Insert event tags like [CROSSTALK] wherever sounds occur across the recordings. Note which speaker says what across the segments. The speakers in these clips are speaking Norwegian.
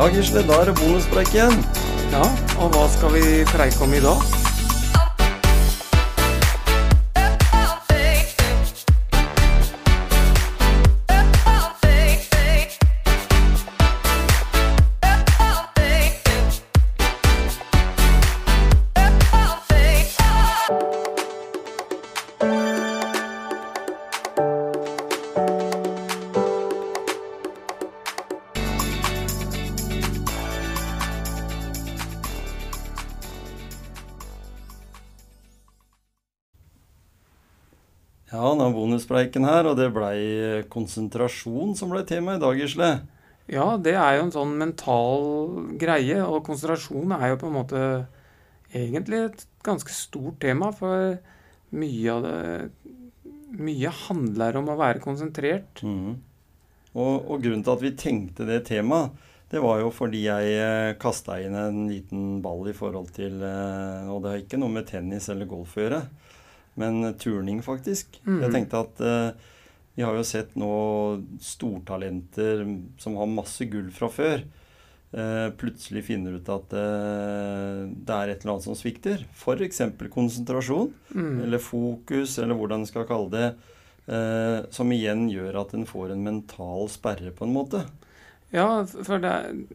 Speaker 1: Ja, Gisle, da er det bonuspreik igjen.
Speaker 2: Ja, og hva skal vi preike om i dag?
Speaker 1: Ja, nå er bonuspreiken her, og det blei konsentrasjon som blei tema i dag, Gisle.
Speaker 2: Ja, det er jo en sånn mental greie, og konsentrasjon er jo på en måte egentlig et ganske stort tema, for mye av det Mye handler om å være konsentrert.
Speaker 1: Mm. Og, og grunnen til at vi tenkte det temaet, det var jo fordi jeg kasta inn en liten ball i forhold til eh, Og det har ikke noe med tennis eller golf å gjøre, men turning, faktisk.
Speaker 2: Mm.
Speaker 1: Jeg tenkte at eh, vi har jo sett nå stortalenter som har masse gull fra før, eh, plutselig finner ut at eh, det er et eller annet som svikter. F.eks. konsentrasjon,
Speaker 2: Mm.
Speaker 1: eller fokus, eller hvordan en skal kalle det. Eh, som igjen gjør at en får en mental sperre, på en måte.
Speaker 2: Ja, for det,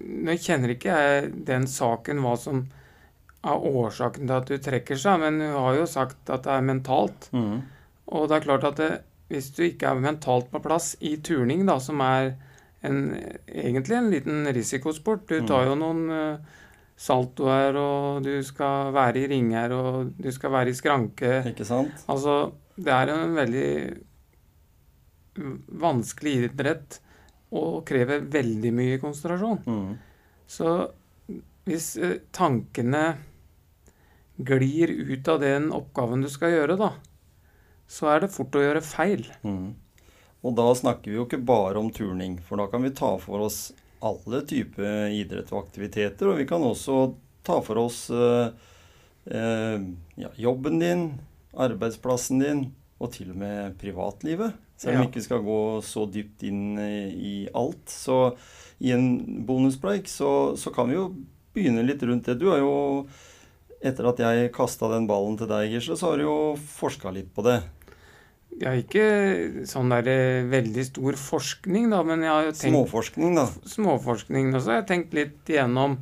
Speaker 2: nå kjenner ikke jeg den saken hva som er årsaken til at du trekker seg, men hun har jo sagt at det er mentalt. Og det er klart at det, hvis du ikke er mentalt på plass i turning, da, som er en, egentlig en liten risikosport Du tar jo noen uh, saltoer, og du skal være i ringer, og du skal være i skranke.
Speaker 1: Ikke sant?
Speaker 2: Altså, det er en veldig vanskelig idrett og krever veldig mye konsentrasjon.
Speaker 1: Mm.
Speaker 2: Så hvis eh, tankene glir ut av den oppgaven du skal gjøre, da, så er det fort å gjøre feil.
Speaker 1: Mm. Og da snakker vi jo ikke bare om turning, for da kan vi ta for oss alle typer idrett og aktiviteter, og vi kan også ta for oss eh, eh, ja, jobben din, arbeidsplassen din, og til og med privatlivet. Selv om
Speaker 2: Ja.
Speaker 1: vi ikke skal gå så dypt inn i, i alt. Så i en bonuspreik så, så kan vi jo begynne litt rundt det. Du har jo, etter at jeg kasta den ballen til deg, Gisle, så har du jo forska litt på det.
Speaker 2: Jeg har ikke sånn der eh, veldig stor forskning, da, men jeg har jo tenkt
Speaker 1: Småforskning, da.
Speaker 2: småforskning også. Jeg har tenkt litt igjennom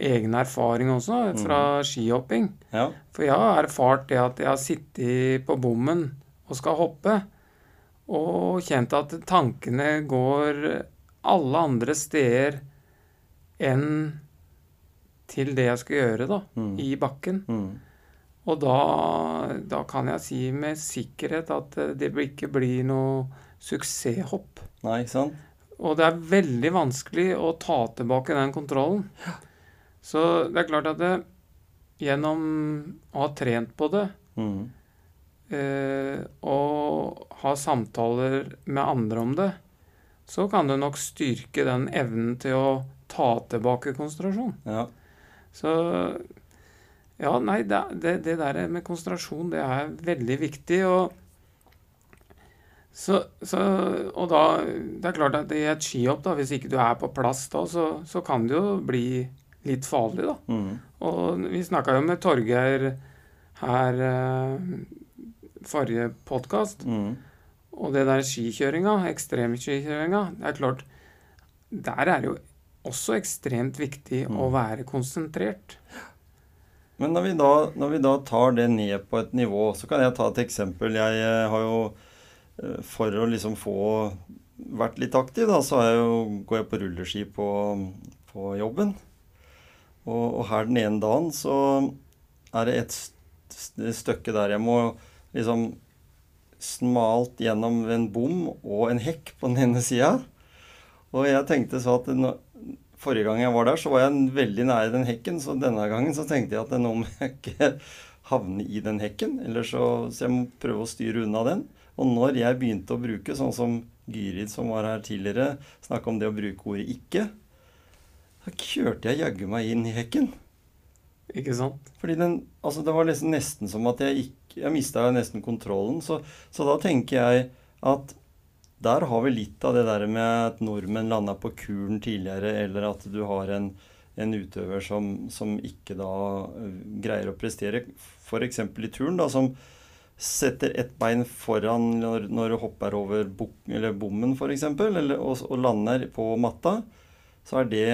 Speaker 2: egen erfaring også, fra skihopping.
Speaker 1: Ja.
Speaker 2: For jeg har erfart det at jeg har sittet på bommen og skal hoppe, og kjent at tankene går alle andre steder enn til det jeg skal gjøre, da,
Speaker 1: Mm.
Speaker 2: i bakken.
Speaker 1: Mm.
Speaker 2: Og da, da kan jeg si med sikkerhet at eh, det ikke blir noe suksesshopp.
Speaker 1: Nei, ikke sant?
Speaker 2: Og det er veldig vanskelig å ta tilbake den kontrollen. Ja. Så det er klart at det, gjennom å ha trent på det,
Speaker 1: Mm.
Speaker 2: eh, og ha samtaler med andre om det, så kan du nok styrke den evnen til å ta tilbake konsentrasjon.
Speaker 1: Ja.
Speaker 2: Så ja, nei, det, det, der med konsentrasjon, det er veldig viktig. Og, så, så, og da Det er klart at i et skihopp, da, hvis ikke du er på plass da, så, så kan det jo bli litt farlig, da.
Speaker 1: Mm.
Speaker 2: Og vi snakka jo med Torgeir her eh, forrige podkast,
Speaker 1: Mm.
Speaker 2: og det der skikjøringa, ekstremskikjøringa, det er klart Der er det jo også ekstremt viktig å
Speaker 1: Mm.
Speaker 2: være konsentrert.
Speaker 1: Men når vi, da, når vi da tar det ned på et nivå, så kan jeg ta et eksempel. Jeg eh, har jo eh, For å liksom få vært litt aktiv, da, så jeg jo, går jeg på rulleski på, på jobben. Og, og her den ene dagen så er det et st- stykke der jeg må liksom smalt gjennom en bom og en hekk på den ene sida. Og jeg tenkte så at Forrige gang jeg var der, så var jeg veldig nære den hekken, så denne gangen så tenkte jeg at nå må jeg ikke havne i den hekken, eller så, så jeg må prøve å styre unna den. Og når jeg begynte å bruke, sånn som Gyrid som var her tidligere, snakka om det å bruke ordet 'ikke', da kjørte jeg jaggu meg inn i hekken.
Speaker 2: Ikke sant?
Speaker 1: Fordi den, altså det var nesten, nesten som at jeg ikke Jeg mista nesten kontrollen. Så, så da tenker jeg at der har vi litt av det der med at nordmenn landa på kuren tidligere, eller at du har en, en utøver som, som, ikke da uh, greier å prestere, f.eks. i turn, da, som setter ett bein foran når, når du hopper over bok, eller bommen, f.eks., og, og lander på matta, så er det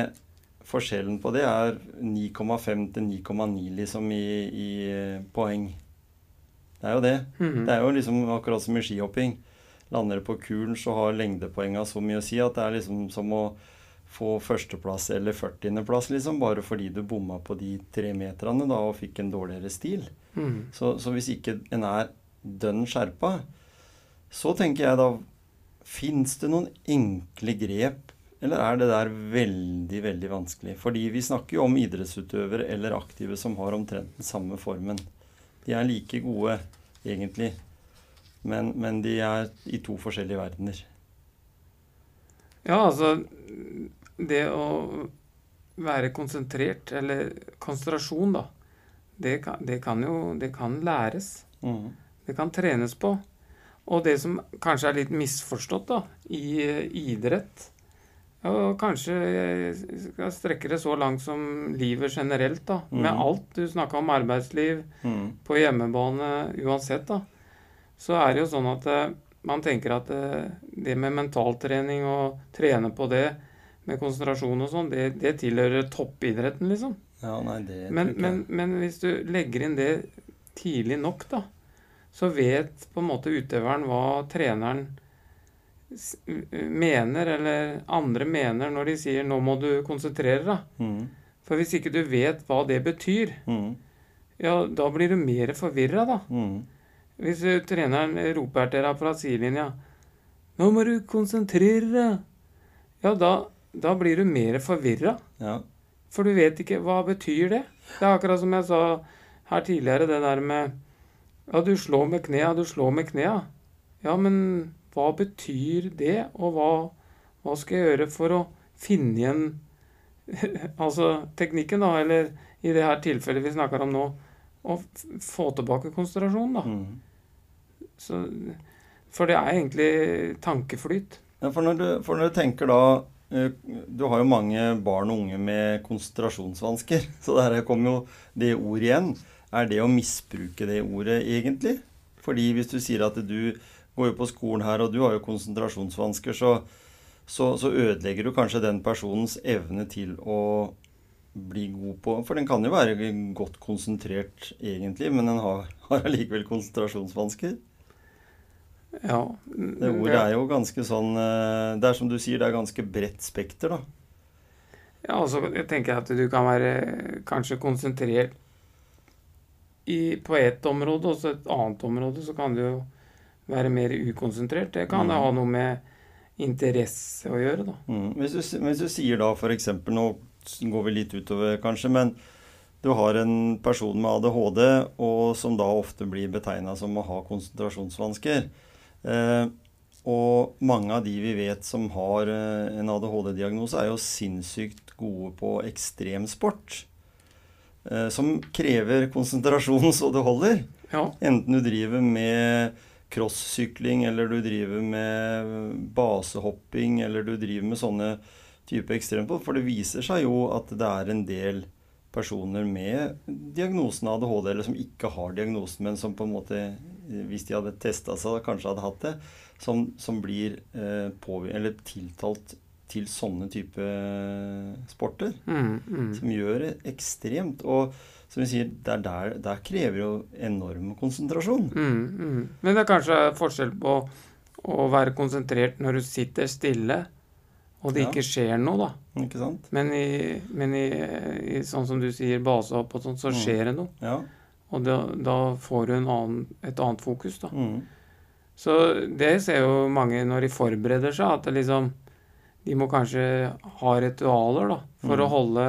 Speaker 1: Forskjellen på det er 9,5 til 9,9 liksom i, i, poeng. Det er jo det. Mm -hmm. Det er jo liksom akkurat som i skihopping. Lander du på kulen, så har lengdepoenga så mye å si at det er liksom som å få førsteplass eller 40.-plass, liksom, bare fordi du bomma på de tre meterne da, og fikk en dårligere stil. Mm. Så, så, hvis ikke en er dønn skjerpa, så tenker jeg da Fins det noen enkle grep eller er det der veldig, veldig vanskelig? Fordi vi snakker jo om idrettsutøvere eller aktive som har omtrent den samme formen. De er like gode, egentlig, men, men de er i to forskjellige verdener.
Speaker 2: Ja, altså Det å være konsentrert, eller konsentrasjon, da, det kan, det kan jo det kan læres. Mm. Det kan trenes på. Og det som kanskje er litt misforstått da, i idrett, og kanskje jeg skal strekke det så langt som livet generelt, da. Mm. Med alt. Du snakka om arbeidsliv, mm. på hjemmebane, uansett, da. Så er det jo sånn at uh, man tenker at uh, det med mentaltrening og trene på det med konsentrasjon og sånn, det, det, tilhører toppidretten, liksom.
Speaker 1: Ja, nei, det
Speaker 2: men, men, men hvis du legger inn det tidlig nok, da, så vet på en måte utøveren hva treneren mener, eller andre mener, når de sier 'nå må du konsentrere deg'. Mm. For hvis ikke du vet hva det betyr, mm. ja, da blir du mer forvirra, da. Mm. Hvis treneren roper til deg fra sidelinja 'Nå må du konsentrere deg', ja, da, da blir du mer forvirra.
Speaker 1: Ja.
Speaker 2: For du vet ikke hva betyr det. Det er akkurat som jeg sa her tidligere, det der med Ja, du slår med knea, du slår med knea. Ja, men hva betyr det, og hva, hva skal jeg gjøre for å finne igjen [LAUGHS] altså teknikken, da, eller i det her tilfellet vi snakker om nå, å få tilbake konsentrasjonen, da. Mm. Så, for det er egentlig tankeflyt.
Speaker 1: Ja, for når du, for når du tenker da eh, du har jo mange barn og unge med konsentrasjonsvansker. [LAUGHS] Så der kommer jo det ordet igjen. Er det å misbruke det ordet, egentlig? Fordi hvis du sier at du går jo på skolen her, og du har jo konsentrasjonsvansker, så, så, så, ødelegger du kanskje den personens evne til å bli god på For den kan jo være godt konsentrert egentlig, men den har, [LAUGHS] har allikevel konsentrasjonsvansker.
Speaker 2: Ja.
Speaker 1: Det ordet er jo ganske sånn eh, Det er som du sier, det er ganske bredt spekter, da.
Speaker 2: Ja, altså jeg tenker at du kan være kanskje konsentrert i, på ett område, og så et annet område så kan du jo være mer ukonsentrert. Det kan mm. ha noe med interesse å gjøre, da.
Speaker 1: Mm. Hvis, du, hvis, du, sier da f.eks. Nå går vi litt utover, kanskje, men du har en person med ADHD, og som da ofte blir betegna som å ha konsentrasjonsvansker. Eh, og mange av de vi vet som har eh, en ADHD-diagnose, er jo sinnssykt gode på ekstremsport. Eh, som krever konsentrasjon så det holder.
Speaker 2: Ja.
Speaker 1: Enten du driver med crossykling, eller du driver med basehopping, eller du driver med sånne type ekstremsport. For det viser seg jo at det er en del personer med diagnosen ADHD, eller som ikke har diagnosen, men som på en måte, hvis de hadde testa seg, kanskje hadde hatt det, som, som blir eh, på, eller tiltalt til sånne type sporter.
Speaker 2: Mm, mm.
Speaker 1: Som gjør det ekstremt. Og som vi sier, der, der, der krever jo enorm konsentrasjon.
Speaker 2: Mm, mm. Men det er kanskje forskjell på å være konsentrert når du sitter stille, og det ja. ikke skjer noe,
Speaker 1: da. Ikke sant?
Speaker 2: Men i, men i, i sånn som du sier, basehopp og sånn, så mm. skjer det noe.
Speaker 1: Ja.
Speaker 2: Og da, da, får du annen, et annet fokus, da.
Speaker 1: Mm.
Speaker 2: Så det ser jo mange når de forbereder seg, at liksom De må kanskje ha ritualer, da, for mm. å holde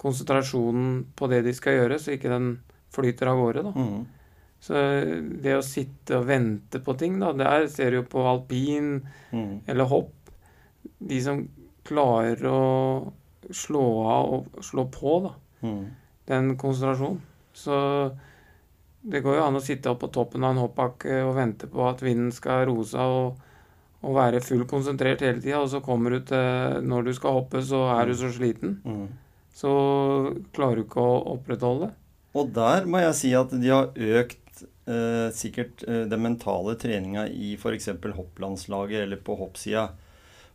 Speaker 2: konsentrasjonen på det de skal gjøre, så ikke den flyter av gårde. da.
Speaker 1: Mm.
Speaker 2: Så det å sitte og vente på ting, da, der ser du jo på alpin mm. eller hopp De som klarer å slå av og slå på da,
Speaker 1: mm.
Speaker 2: den konsentrasjonen. Så det går jo an å sitte opp på toppen av en hoppbakke og vente på at vinden skal roe seg, og, og, være full konsentrert hele tida, og så kommer du til når du skal hoppe, så er du så sliten.
Speaker 1: Mm.
Speaker 2: Så klarer du ikke å opprettholde.
Speaker 1: Og der må jeg si at de har økt eh, sikkert eh, den mentale treninga i f.eks. hopplandslaget eller på hoppsida.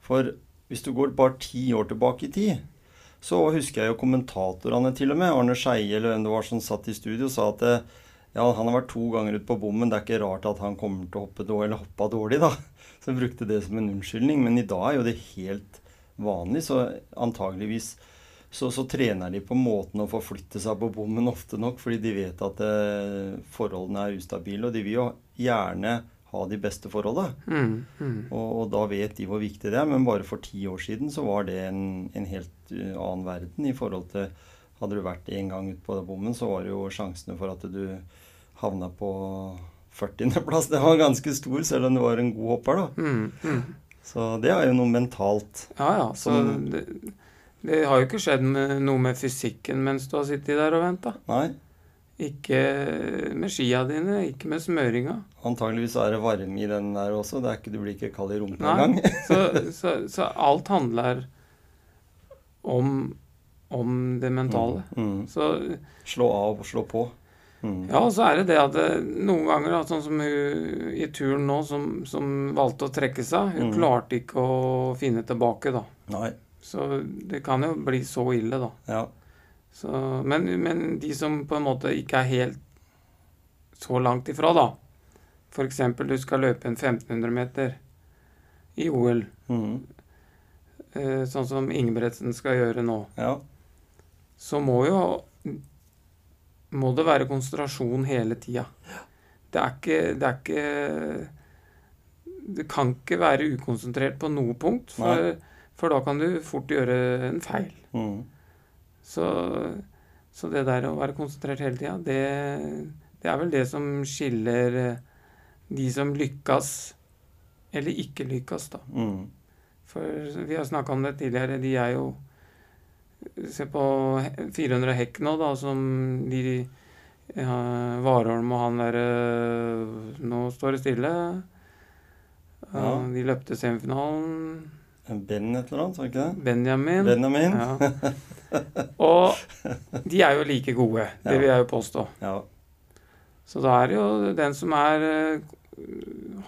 Speaker 1: For hvis du går bare ti år tilbake i tid, så husker jeg jo kommentatorene til og med, Arne Skeie eller hvem det var som satt i studio, sa at ja, han har vært to ganger ute på bommen, det er ikke rart at han kommer til å hoppe dårlig, eller hoppa dårlig, da. [LAUGHS] Så jeg brukte det som en unnskyldning. Men i dag er jo det helt vanlig, så antageligvis så, så, trener de på måten å forflytte seg på bommen ofte nok, fordi de vet at eh, forholdene er ustabile. Og de vil jo gjerne ha de beste forholdene.
Speaker 2: Mm, mm.
Speaker 1: Og, og, da vet de hvor viktig det er. Men bare for ti år siden så var det en, en helt uh, annen verden i forhold til Hadde du vært én gang ute på bommen, så var det jo sjansene for at du havna på 40.-plass. Det var ganske stor, selv om du var en god hopper, da.
Speaker 2: Mm, mm.
Speaker 1: Så det er jo noe mentalt.
Speaker 2: Ja, ja. Så
Speaker 1: som,
Speaker 2: det, det har jo ikke skjedd med, noe med fysikken mens du har sittet der og venta.
Speaker 1: Nei.
Speaker 2: Ikke med skia dine, ikke med smøringa.
Speaker 1: Antageligvis er det varme i den der også. Det ikke, du blir ikke kald i rumpa engang. [LAUGHS]
Speaker 2: så, [LAUGHS] så, så alt handler om, om det mentale.
Speaker 1: Mm, mm.
Speaker 2: Så
Speaker 1: Slå av og slå på. Mm.
Speaker 2: Ja, og så er det det at det, noen ganger, da, sånn som hun i turen nå, som, som valgte å trekke seg, hun
Speaker 1: Mm.
Speaker 2: klarte ikke å finne tilbake, da.
Speaker 1: Nei.
Speaker 2: Så det kan jo bli så ille, da.
Speaker 1: Ja.
Speaker 2: Så, men, men de som på en måte ikke er helt så langt ifra, da. F.eks. du skal løpe en 1500 meter i OL,
Speaker 1: Mm.
Speaker 2: eh, sånn som Ingebretsen skal gjøre nå.
Speaker 1: ja.
Speaker 2: så må jo må det være konsentrasjon hele tida. Det er ikke Det er ikke Du kan ikke være ukonsentrert på noe punkt, for, for da kan du fort gjøre en feil.
Speaker 1: Mm.
Speaker 2: Så, så det der å være konsentrert hele tida, det, det er vel det som skiller eh, de som lykkes, eller ikke lykkes, da.
Speaker 1: Mm.
Speaker 2: For vi har snakka om det tidligere. De er jo Se på 400 hekk nå, da, som de ja, Warholm og han der eh, Nå står det stille. Ja. De løpte semifinalen.
Speaker 1: Ben et eller annet, var det ikke det?
Speaker 2: Benjamin.
Speaker 1: Benjamin?
Speaker 2: Ja. [LAUGHS] Og de er jo like gode, det
Speaker 1: Ja.
Speaker 2: vil jeg jo påstå.
Speaker 1: Ja.
Speaker 2: Så da er det jo den som er eh,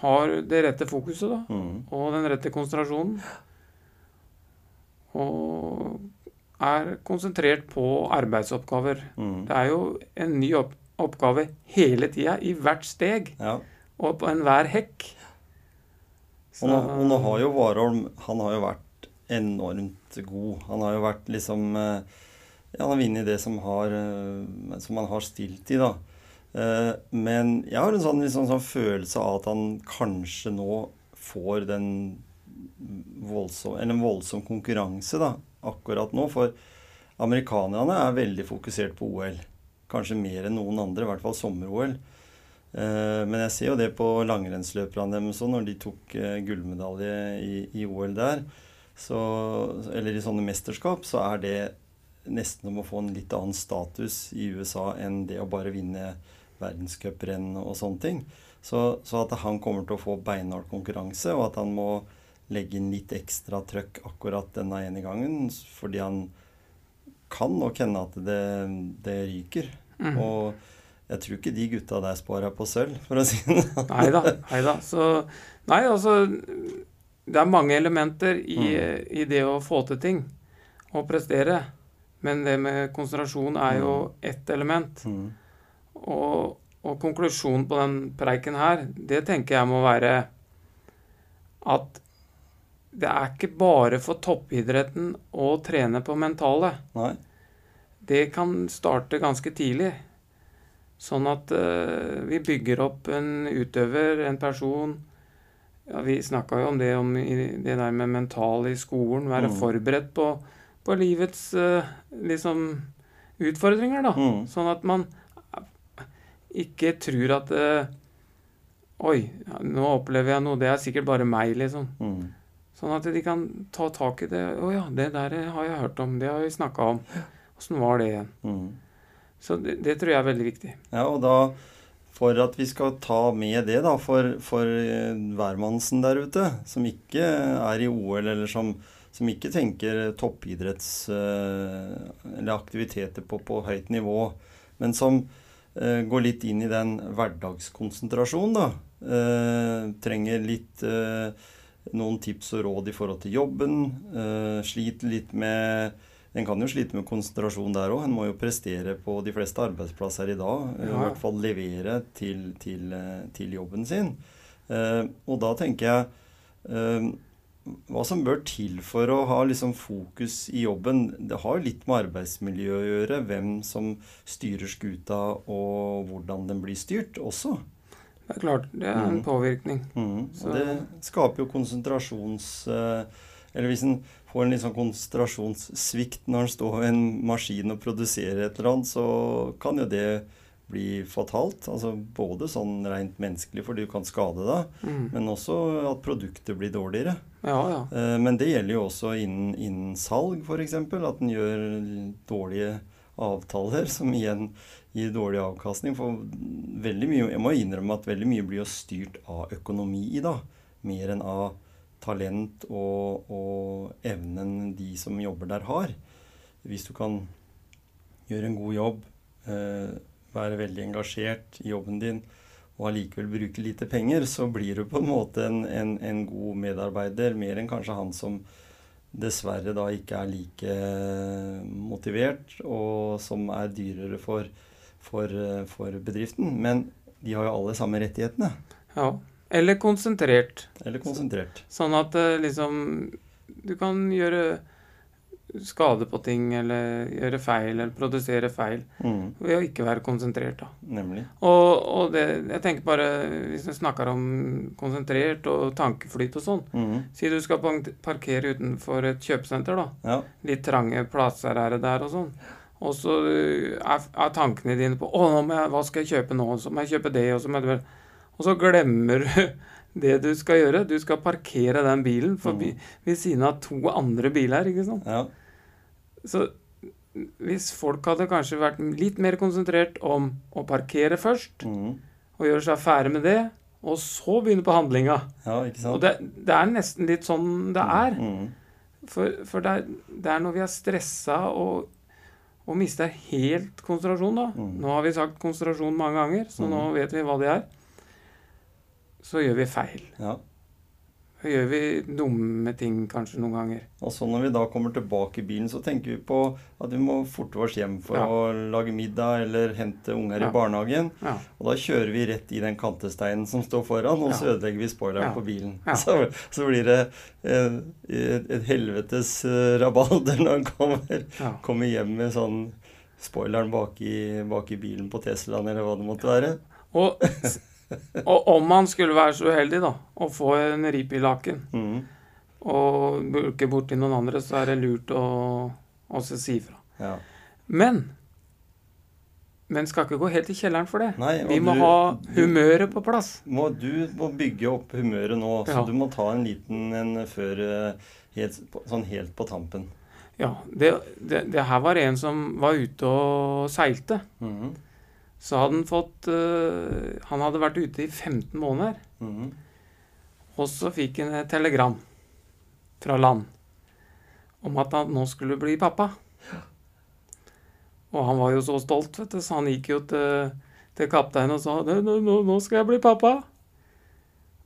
Speaker 2: har det rette fokuset, da.
Speaker 1: Mm.
Speaker 2: Og den rette konsentrasjonen. Og er konsentrert på arbeidsoppgaver.
Speaker 1: Mm.
Speaker 2: Det er jo en ny opp oppgave hele tida, i hvert steg,
Speaker 1: ja.
Speaker 2: og på enhver hekk.
Speaker 1: Og nå, og nå har jo Warholm Han har jo vært enormt god. Han har jo vært liksom eh, Ja, han har vunnet det som, har, eh, som han har stilt i, da. Eh, Men jeg har en sånn, liksom, sånn følelse av at han kanskje nå får den voldsom, eller en voldsom konkurranse da, akkurat nå. For amerikanerne er veldig fokusert på OL. Kanskje mer enn noen andre, i hvert fall sommer-OL. Men jeg ser jo det på langrennsløperne deres òg, når de tok gullmedalje i, i OL der. Så, eller i sånne mesterskap, så er det nesten som å få en litt annen status i USA enn det å bare vinne verdenscuprenn og sånne ting. Så, så at han kommer til å få beinhard konkurranse, og at han må legge inn litt ekstra trøkk akkurat denne ene gangen, fordi han kan nok hende at det, det ryker.
Speaker 2: Mm.
Speaker 1: Og jeg tror ikke de gutta der sparer på sølv, for å si det sånn.
Speaker 2: Nei da. Nei da. Så Nei, altså Det er mange elementer i,
Speaker 1: Mm.
Speaker 2: i det å få til ting og prestere. Men det med konsentrasjon er jo ett element.
Speaker 1: Mm.
Speaker 2: Og, og konklusjonen på den preiken her, det tenker jeg må være at det er ikke bare for toppidretten å trene på mentale.
Speaker 1: Nei.
Speaker 2: Det kan starte ganske tidlig. Sånn at uh, vi bygger opp en utøver, en person ja, Vi snakka jo om det, om det der med mental i skolen. Være
Speaker 1: Mm.
Speaker 2: forberedt på, på livets eh, liksom utfordringer, da.
Speaker 1: Mm.
Speaker 2: Sånn at man ikke tror at eh, Oi, nå opplever jeg noe. Det er sikkert bare meg, liksom.
Speaker 1: Mm.
Speaker 2: Sånn at de kan ta tak i det. Å ja, det der har jeg hørt om. Det har vi snakka om. Åssen var det igjen?
Speaker 1: Mm.
Speaker 2: Så det, det tror jeg er veldig viktig.
Speaker 1: Ja, og da for at vi skal ta med det da, for, for eh, hvermannsen der ute, som ikke er i OL, eller som, som ikke tenker toppidretts- eh, eller aktiviteter på, på høyt nivå, men som eh, går litt inn i den hverdagskonsentrasjonen, da. Eh, trenger litt eh, noen tips og råd i forhold til jobben. Sliter litt med En kan jo slite med konsentrasjon der òg. En må jo prestere på de fleste arbeidsplasser i dag.
Speaker 2: Ja.
Speaker 1: I hvert fall levere til, til, eh, til jobben sin. Eh, og da tenker jeg eh, hva som bør til for å ha liksom fokus i jobben, det har jo litt med arbeidsmiljø å gjøre. Hvem som styrer skuta, og hvordan den blir styrt også.
Speaker 2: Det er klart, det er en
Speaker 1: mm.
Speaker 2: påvirkning.
Speaker 1: Mm.
Speaker 2: Så-
Speaker 1: Og det skaper jo konsentrasjons... eh, Eller hvis en får en litt sånn konsentrasjonssvikt når han står ved en maskin og produserer et eller annet, så kan jo det bli fatalt. Altså både sånn rent menneskelig fordi du kan skade deg,
Speaker 2: mm.
Speaker 1: men også at produktet blir dårligere.
Speaker 2: Ja, ja.
Speaker 1: Eh, Men det gjelder jo også innen, innen salg, f.eks. At en gjør dårlige avtaler [LAUGHS] som igjen gir dårlig avkastning. For veldig mye, jeg må innrømme at veldig mye blir jo styrt av økonomi i dag. Mer enn av talent og, og evnen de som jobber der, har. Hvis du kan gjøre en god jobb, eh, være veldig engasjert i jobben din, og allikevel bruke lite penger, så blir du på en måte en, en, en god medarbeider, mer enn kanskje han som dessverre da ikke er like motivert, og som er dyrere for, for, eh, for bedriften. Men de har jo alle samme rettighetene.
Speaker 2: ja. Eller konsentrert.
Speaker 1: Eller konsentrert.
Speaker 2: Sånn at eh, liksom Du kan gjøre skade på ting, eller gjøre feil, eller produsere feil
Speaker 1: Mm,
Speaker 2: ved å ikke være konsentrert. da.
Speaker 1: nemlig.
Speaker 2: Og, og det, jeg tenker bare, hvis vi snakker om konsentrert og tankeflyt og sånn
Speaker 1: Mm,
Speaker 2: Si du skal parkere utenfor et kjøpesenter, da.
Speaker 1: ja.
Speaker 2: Litt trange plasser er det der og sånn. Og så uh, er, er tankene dine på Å, nå må jeg, hva skal jeg kjøpe nå? Så må jeg kjøpe det, og så må jeg Og så glemmer du det du skal gjøre. Du skal parkere den bilen forbi, ved siden av to andre biler, ikke sant.
Speaker 1: ja.
Speaker 2: Så hvis folk hadde kanskje vært litt mer konsentrert om å parkere først,
Speaker 1: Mm,
Speaker 2: og gjøre seg ferdig med det, og så begynne på handlinga
Speaker 1: ja, ikke sant?
Speaker 2: Og det, det er nesten litt sånn det er.
Speaker 1: Mm,
Speaker 2: For, for det, er, det er når vi er stressa og, og mister helt konsentrasjon, da.
Speaker 1: Mm.
Speaker 2: Nå har vi sagt konsentrasjon mange ganger, så nå
Speaker 1: Mm.
Speaker 2: vet vi hva det er. Så gjør vi feil.
Speaker 1: ja.
Speaker 2: Så gjør vi dumme ting kanskje noen ganger.
Speaker 1: Og så når vi da kommer tilbake i bilen, så tenker vi på at vi må forte oss hjem for
Speaker 2: Ja.
Speaker 1: å lage middag eller hente unger
Speaker 2: Ja.
Speaker 1: i barnehagen.
Speaker 2: Ja.
Speaker 1: Og da kjører vi rett i den kantesteinen som står foran, og så ødelegger vi spoileren på bilen. [LAUGHS] Så, så blir det eh, et, et helvetes eh, rabalder når han kommer, kommer hjem med sånn spoileren bak i, bak i bilen på Teslaen, eller hva det måtte være.
Speaker 2: Og, og om man skulle være så uheldig da, å få en rip i laken
Speaker 1: Mm.
Speaker 2: og bulke borti noen andre, så er det lurt å også si fra.
Speaker 1: Ja.
Speaker 2: Men men skal ikke gå helt i kjelleren for det.
Speaker 1: Nei,
Speaker 2: Vi må
Speaker 1: du-
Speaker 2: ha humøret på plass.
Speaker 1: Må, du må bygge opp humøret nå, så
Speaker 2: Ja.
Speaker 1: du må ta en liten en før eh, helt, sånn helt på tampen.
Speaker 2: Ja, det, det, det her var en som var ute og seilte.
Speaker 1: Mhm.
Speaker 2: Så hadde han fått uh, Han hadde vært ute i 15 måneder.
Speaker 1: Mhm.
Speaker 2: Og så fikk han et telegram fra land om at han nå skulle bli pappa. Og han var jo så stolt, vet du, så han gikk jo til, til kapteinen og sa «Nå- nå, nå, skal jeg bli pappa'.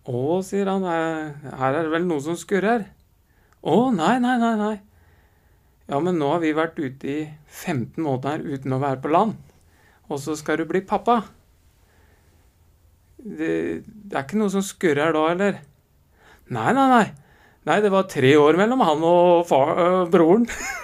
Speaker 2: 'Å', sier han, «er- 'her er det vel noe som skurrer'. 'Å, nei, nei, nei, nei'. Ja, men nå har vi vært ute i 15 måneder uten å være på land. Og så skal du bli pappa. Det, det er ikke noe som skurrer da, eller? Nei, nei, nei. Nei, det var tre år mellom han og far, øh, broren. [LAUGHS]